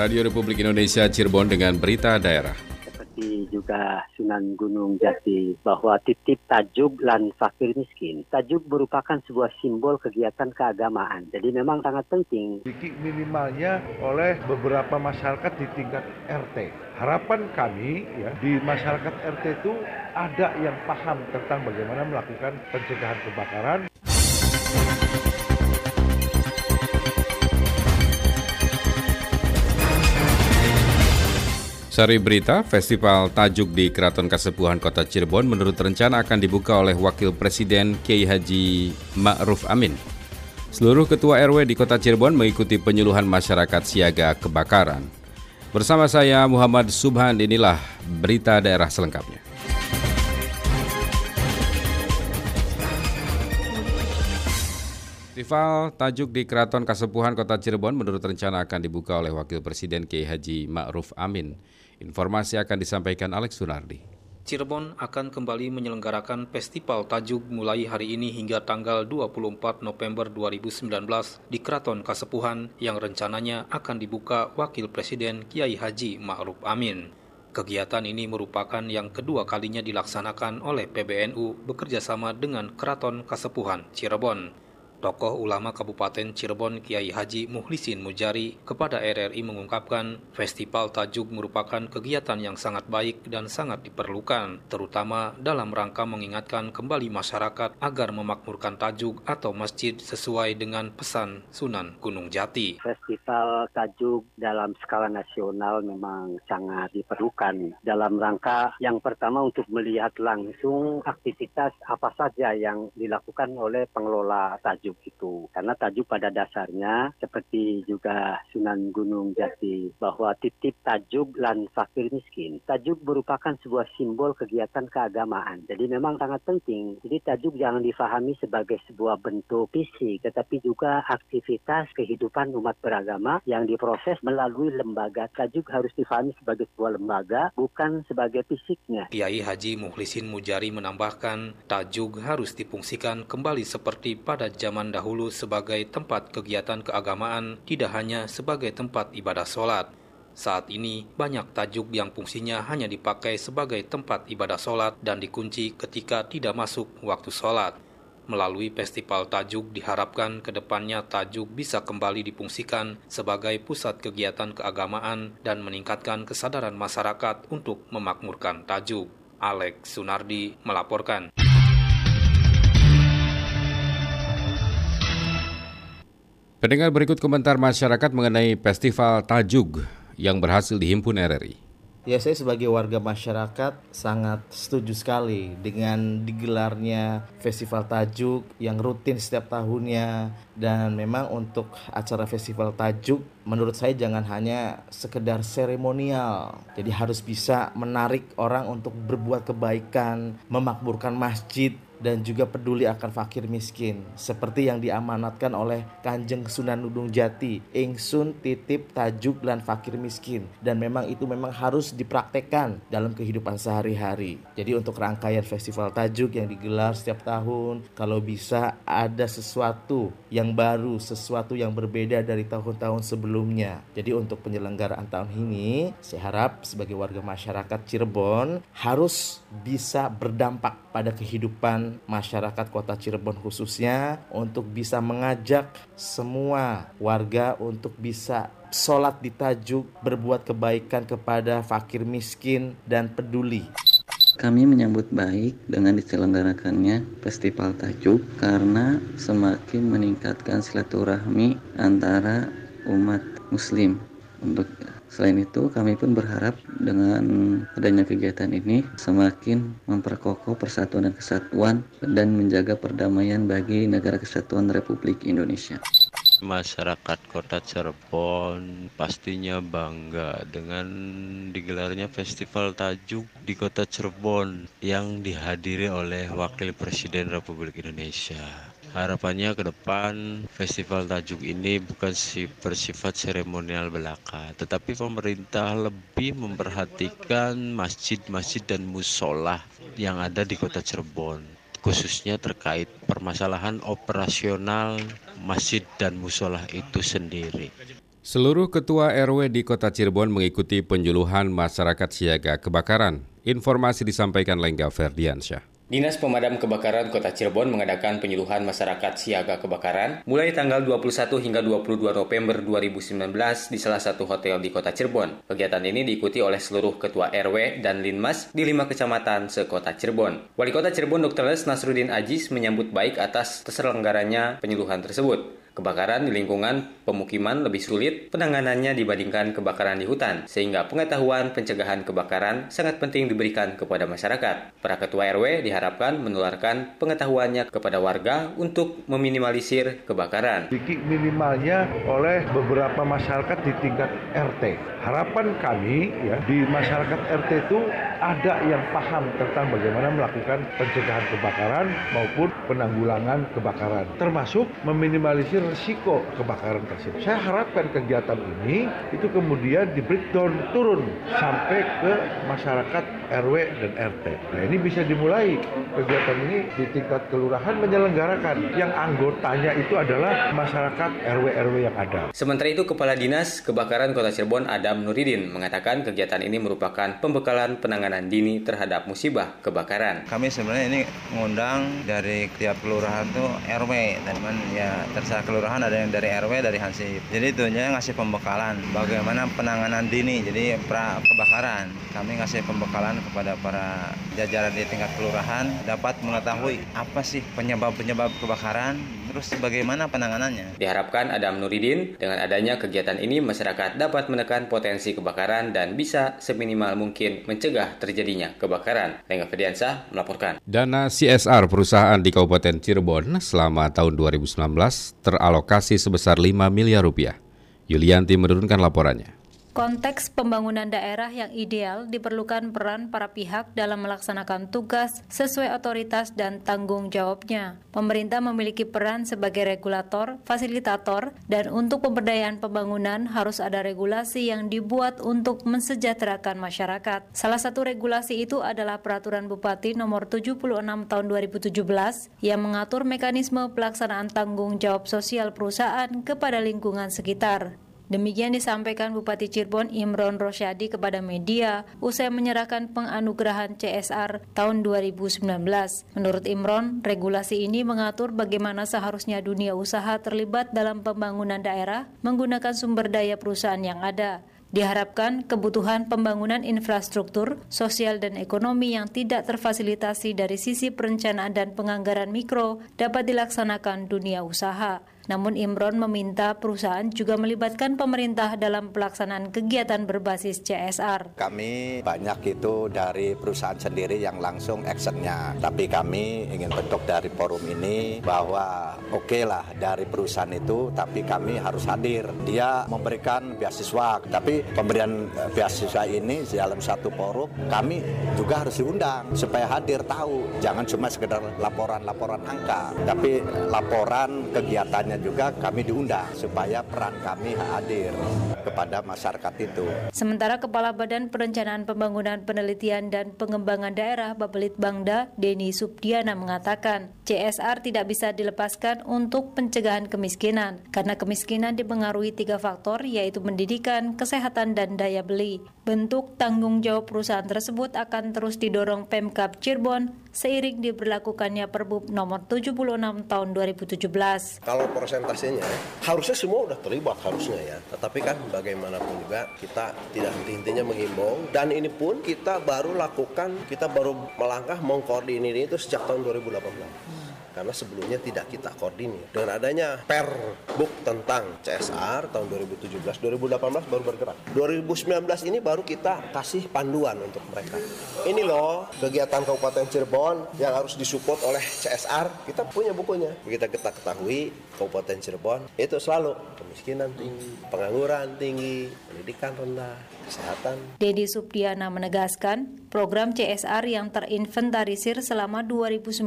Radio Republik Indonesia Cirebon dengan berita daerah. Seperti juga Sunan Gunung Jati bahwa titip tajuk lan fakir miskin. Tajuk merupakan sebuah simbol kegiatan keagamaan. Jadi memang sangat penting. Sedikit minimalnya oleh beberapa masyarakat di tingkat RT. Harapan kami ya di masyarakat RT itu ada yang paham tentang bagaimana melakukan pencegahan kebakaran. Sari berita, Festival Tajuk di Keraton Kasepuhan Kota Cirebon menurut rencana akan dibuka oleh Wakil Presiden Kiai Haji Ma'ruf Amin. Seluruh ketua RW di Kota Cirebon mengikuti penyuluhan masyarakat siaga kebakaran. Bersama saya Muhammad Subhan, inilah berita daerah selengkapnya. Festival Tajuk di Keraton Kasepuhan Kota Cirebon menurut rencana akan dibuka oleh Wakil Presiden Kiai Haji Ma'ruf Amin. Informasi akan disampaikan Alex Sunardi. Cirebon akan kembali menyelenggarakan Festival Tajuk mulai hari ini hingga tanggal 24 November 2019 di Keraton Kasepuhan yang rencananya akan dibuka Wakil Presiden Kiai Haji Ma'ruf Amin. Kegiatan ini merupakan yang kedua kalinya dilaksanakan oleh PBNU bekerjasama dengan Keraton Kasepuhan Cirebon. Tokoh ulama Kabupaten Cirebon Kiai Haji Muhlisin Mujari kepada RRI mengungkapkan festival tajuk merupakan kegiatan yang sangat baik dan sangat diperlukan, terutama dalam rangka mengingatkan kembali masyarakat agar memakmurkan tajuk atau masjid sesuai dengan pesan Sunan Gunung Jati. Festival tajuk dalam skala nasional memang sangat diperlukan dalam rangka yang pertama untuk melihat langsung aktivitas apa saja yang dilakukan oleh pengelola tajuk tajuk itu. Karena tajuk pada dasarnya seperti juga Sunan Gunung Jati bahwa titip tajuk lan fakir miskin. Tajuk merupakan sebuah simbol kegiatan keagamaan. Jadi memang sangat penting. Jadi tajuk jangan difahami sebagai sebuah bentuk fisik tetapi juga aktivitas kehidupan umat beragama yang diproses melalui lembaga. Tajuk harus difahami sebagai sebuah lembaga bukan sebagai fisiknya. Kiai Haji Muhlisin Mujari menambahkan tajuk harus difungsikan kembali seperti pada zaman zaman dahulu sebagai tempat kegiatan keagamaan, tidak hanya sebagai tempat ibadah sholat. Saat ini, banyak tajuk yang fungsinya hanya dipakai sebagai tempat ibadah sholat dan dikunci ketika tidak masuk waktu sholat. Melalui festival tajuk diharapkan ke depannya tajuk bisa kembali difungsikan sebagai pusat kegiatan keagamaan dan meningkatkan kesadaran masyarakat untuk memakmurkan tajuk. Alex Sunardi melaporkan. Pendengar berikut komentar masyarakat mengenai Festival Tajuk yang berhasil dihimpun RRI. Ya saya sebagai warga masyarakat sangat setuju sekali dengan digelarnya Festival Tajuk yang rutin setiap tahunnya dan memang untuk acara Festival Tajuk menurut saya jangan hanya sekedar seremonial. Jadi harus bisa menarik orang untuk berbuat kebaikan, memakmurkan masjid, dan juga peduli akan fakir miskin seperti yang diamanatkan oleh Kanjeng Sunan Gunung Jati ingsun titip tajuk dan fakir miskin. Dan memang itu memang harus dipraktekkan dalam kehidupan sehari-hari. Jadi untuk rangkaian festival tajuk yang digelar setiap tahun kalau bisa ada sesuatu yang baru sesuatu yang berbeda dari tahun-tahun sebelumnya. Jadi untuk penyelenggaraan tahun ini saya harap sebagai warga masyarakat Cirebon harus bisa berdampak pada kehidupan masyarakat kota Cirebon khususnya untuk bisa mengajak semua warga untuk bisa sholat di tajuk berbuat kebaikan kepada fakir miskin dan peduli. Kami menyambut baik dengan diselenggarakannya Festival Tajuk karena semakin meningkatkan silaturahmi antara umat muslim untuk Selain itu, kami pun berharap dengan adanya kegiatan ini semakin memperkokoh persatuan dan kesatuan dan menjaga perdamaian bagi negara kesatuan Republik Indonesia. Masyarakat kota Cirebon pastinya bangga dengan digelarnya festival tajuk di kota Cirebon yang dihadiri oleh Wakil Presiden Republik Indonesia. Harapannya ke depan festival tajuk ini bukan si bersifat seremonial belaka, tetapi pemerintah lebih memperhatikan masjid-masjid dan musola yang ada di kota Cirebon, khususnya terkait permasalahan operasional masjid dan musola itu sendiri. Seluruh ketua RW di Kota Cirebon mengikuti penyuluhan masyarakat siaga kebakaran. Informasi disampaikan Lengga Ferdiansyah. Dinas Pemadam Kebakaran Kota Cirebon mengadakan penyuluhan masyarakat siaga kebakaran mulai tanggal 21 hingga 22 November 2019 di salah satu hotel di Kota Cirebon. Kegiatan ini diikuti oleh seluruh ketua RW dan Linmas di lima kecamatan sekota Cirebon. Wali Kota Cirebon Dr. Les Nasruddin Ajis menyambut baik atas terselenggaranya penyuluhan tersebut. Kebakaran di lingkungan pemukiman lebih sulit penanganannya dibandingkan kebakaran di hutan, sehingga pengetahuan pencegahan kebakaran sangat penting diberikan kepada masyarakat. Para ketua RW diharapkan menularkan pengetahuannya kepada warga untuk meminimalisir kebakaran. Minimalnya oleh beberapa masyarakat di tingkat RT. Harapan kami ya di masyarakat RT itu ada yang paham tentang bagaimana melakukan pencegahan kebakaran maupun penanggulangan kebakaran, termasuk meminimalisir resiko kebakaran tersebut. Saya harapkan kegiatan ini itu kemudian di breakdown turun sampai ke masyarakat RW dan RT. Nah ini bisa dimulai kegiatan ini di tingkat kelurahan menyelenggarakan yang anggotanya itu adalah masyarakat RW-RW yang ada. Sementara itu Kepala Dinas Kebakaran Kota Cirebon Adam Nuridin mengatakan kegiatan ini merupakan pembekalan penanganan dini terhadap musibah kebakaran. Kami sebenarnya ini mengundang dari tiap kelurahan tuh RW, teman ya terserah kelurahan ada yang dari RW dari Hansip. Jadi itunya ngasih pembekalan. Bagaimana penanganan dini jadi pra kebakaran. Kami ngasih pembekalan kepada para jajaran di tingkat kelurahan dapat mengetahui apa sih penyebab-penyebab kebakaran terus bagaimana penanganannya. Diharapkan Adam Nuridin dengan adanya kegiatan ini masyarakat dapat menekan potensi kebakaran dan bisa seminimal mungkin mencegah terjadinya kebakaran. Lengga Fediansah melaporkan. Dana CSR perusahaan di Kabupaten Cirebon selama tahun 2019 teralokasi sebesar 5 miliar rupiah. Yulianti menurunkan laporannya. Konteks pembangunan daerah yang ideal diperlukan peran para pihak dalam melaksanakan tugas sesuai otoritas dan tanggung jawabnya. Pemerintah memiliki peran sebagai regulator, fasilitator, dan untuk pemberdayaan pembangunan harus ada regulasi yang dibuat untuk mensejahterakan masyarakat. Salah satu regulasi itu adalah Peraturan Bupati Nomor 76 Tahun 2017 yang mengatur mekanisme pelaksanaan tanggung jawab sosial perusahaan kepada lingkungan sekitar. Demikian disampaikan Bupati Cirebon Imron Rosyadi kepada media usai menyerahkan penganugerahan CSR tahun 2019. Menurut Imron, regulasi ini mengatur bagaimana seharusnya dunia usaha terlibat dalam pembangunan daerah menggunakan sumber daya perusahaan yang ada. Diharapkan kebutuhan pembangunan infrastruktur, sosial dan ekonomi yang tidak terfasilitasi dari sisi perencanaan dan penganggaran mikro dapat dilaksanakan dunia usaha. Namun Imron meminta perusahaan juga melibatkan pemerintah dalam pelaksanaan kegiatan berbasis CSR. Kami banyak itu dari perusahaan sendiri yang langsung actionnya. Tapi kami ingin bentuk dari forum ini bahwa oke okay lah dari perusahaan itu, tapi kami harus hadir. Dia memberikan beasiswa, tapi pemberian eh, beasiswa ini dalam satu forum kami juga harus diundang supaya hadir tahu. Jangan cuma sekedar laporan-laporan angka, tapi laporan kegiatannya juga kami diundang supaya peran kami hadir kepada masyarakat itu. Sementara Kepala Badan Perencanaan Pembangunan Penelitian dan Pengembangan Daerah Bapelit Bangda, Deni Subdiana mengatakan, CSR tidak bisa dilepaskan untuk pencegahan kemiskinan karena kemiskinan dipengaruhi tiga faktor yaitu pendidikan, kesehatan, dan daya beli. Bentuk tanggung jawab perusahaan tersebut akan terus didorong Pemkap Cirebon seiring diberlakukannya Perbup nomor 76 tahun 2017. Kalau persentasenya harusnya semua udah terlibat harusnya ya. Tetapi kan bagaimanapun juga kita tidak henti-hentinya mengimbau dan ini pun kita baru lakukan, kita baru melangkah mengkoordinir itu sejak tahun 2018 karena sebelumnya tidak kita koordinir. Dengan adanya Perbuk tentang CSR tahun 2017, 2018 baru bergerak. 2019 ini baru kita kasih panduan untuk mereka. Ini loh kegiatan Kabupaten Cirebon yang harus disupport oleh CSR. Kita punya bukunya. Kita kita ketahui Kabupaten Cirebon itu selalu kemiskinan tinggi, pengangguran tinggi, pendidikan rendah, kesehatan. Dedi Subdiana menegaskan, program CSR yang terinventarisir selama 2019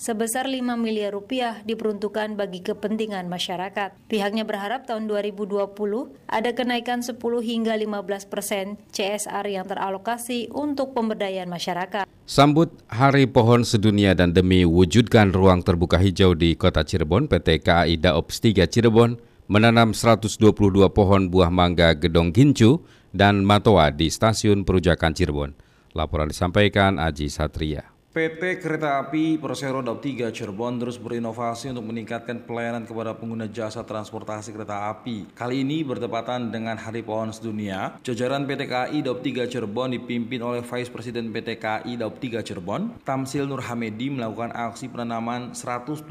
sebesar 5 miliar rupiah diperuntukkan bagi kepentingan masyarakat. Pihaknya berharap tahun 2020 ada kenaikan 10 hingga 15 persen CSR yang teralokasi untuk pemberdayaan masyarakat. Sambut Hari Pohon Sedunia dan demi wujudkan ruang terbuka hijau di Kota Cirebon, PT KAI Daops 3 Cirebon menanam 122 pohon buah mangga gedong gincu dan matoa di stasiun Perujakan Cirebon. Laporan disampaikan Aji Satria. PT Kereta Api Persero Daup 3 Cirebon terus berinovasi untuk meningkatkan pelayanan kepada pengguna jasa transportasi kereta api. Kali ini bertepatan dengan Hari Pohon Sedunia, jajaran PT KAI Daup 3 Cirebon dipimpin oleh Vice President PT KAI Daup 3 Cirebon, Tamsil Nur Hamedi melakukan aksi penanaman 122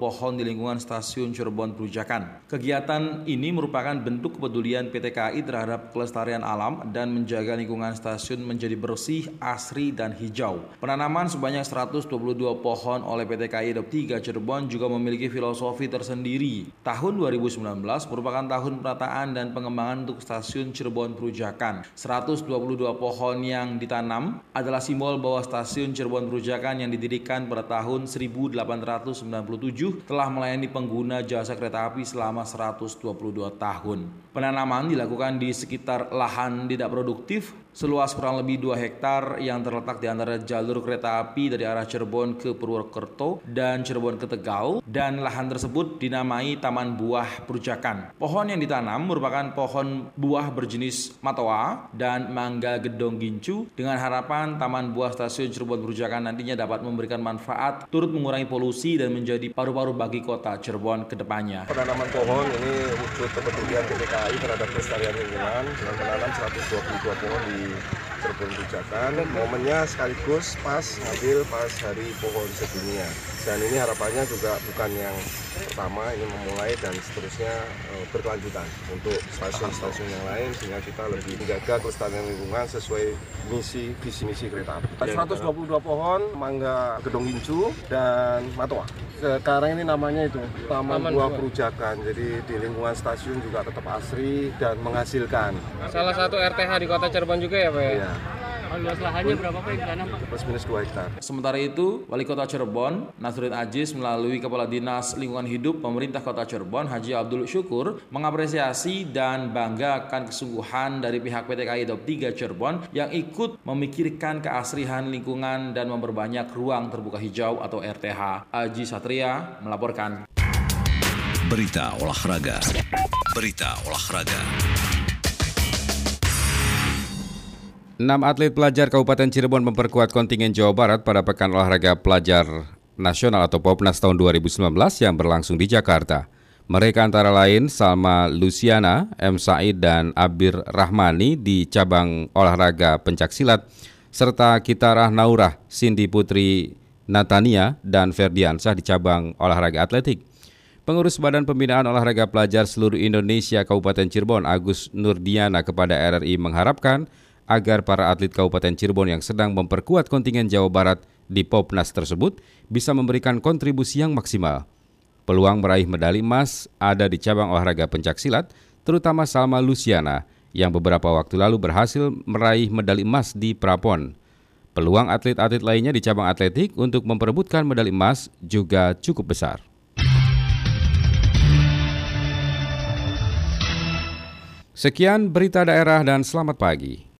pohon di lingkungan stasiun Cirebon Perujakan. Kegiatan ini merupakan bentuk kepedulian PT KAI terhadap kelestarian alam dan menjaga lingkungan stasiun menjadi bersih, asri, dan hijau. Penanaman sebanyak 122 pohon oleh PT KAI Dop 3 Cirebon juga memiliki filosofi tersendiri. Tahun 2019 merupakan tahun penataan dan pengembangan untuk stasiun Cirebon Perujakan. 122 pohon yang ditanam adalah simbol bahwa stasiun Cirebon Perujakan yang didirikan pada tahun 1897 telah melayani pengguna jasa kereta api selama 122 tahun. Penanaman dilakukan di sekitar lahan tidak produktif seluas kurang lebih 2 hektar yang terletak di antara jalur kereta api dari arah Cirebon ke Purwokerto dan Cirebon ke Tegal dan lahan tersebut dinamai Taman Buah Perujakan. Pohon yang ditanam merupakan pohon buah berjenis matoa dan mangga gedong gincu dengan harapan Taman Buah Stasiun Cirebon Perujakan nantinya dapat memberikan manfaat turut mengurangi polusi dan menjadi paru-paru bagi kota Cirebon ke depannya. Penanaman pohon ini wujud kepedulian PTKI terhadap kelestarian lingkungan dengan menanam 122 pohon di Cirebon Bujakan momennya sekaligus pas ngambil pas hari pohon sedunia. Dan ini harapannya juga bukan yang pertama ini memulai dan seterusnya uh, berkelanjutan untuk stasiun-stasiun yang lain sehingga kita lebih menjaga kelestarian lingkungan sesuai misi visi misi kereta api. 122 pohon mangga gedong gincu dan matoa. Sekarang ini namanya itu Taman, Taman Buah Perujakan. Jadi di lingkungan stasiun juga tetap asri dan menghasilkan. Salah satu RTH di kota Cirebon juga ya Pak ya? Iya. Luas lahannya berapa Pak yang ditanam? Plus minus 2 hektar. Sementara itu, Wali Kota Cirebon, Nasruddin Aziz melalui Kepala Dinas Lingkungan Hidup Pemerintah Kota Cirebon, Haji Abdul Syukur, mengapresiasi dan bangga akan kesungguhan dari pihak PT KAI Dop 3 Cirebon yang ikut memikirkan keasrihan lingkungan dan memperbanyak ruang terbuka hijau atau RTH. Aji Satria melaporkan. Berita olahraga. Berita olahraga. Enam atlet pelajar Kabupaten Cirebon memperkuat kontingen Jawa Barat pada Pekan Olahraga Pelajar Nasional atau Popnas tahun 2019 yang berlangsung di Jakarta. Mereka antara lain Salma Luciana, M. Said, dan Abir Rahmani di cabang olahraga pencaksilat, serta Kitarah Naurah, Cindy Putri Natania, dan Ferdiansah di cabang olahraga atletik. Pengurus Badan Pembinaan Olahraga Pelajar Seluruh Indonesia Kabupaten Cirebon Agus Nurdiana kepada RRI mengharapkan agar para atlet Kabupaten Cirebon yang sedang memperkuat kontingen Jawa Barat di Popnas tersebut bisa memberikan kontribusi yang maksimal. Peluang meraih medali emas ada di cabang olahraga pencaksilat, terutama Salma Luciana yang beberapa waktu lalu berhasil meraih medali emas di Prapon. Peluang atlet-atlet lainnya di cabang atletik untuk memperebutkan medali emas juga cukup besar. Sekian berita daerah dan selamat pagi.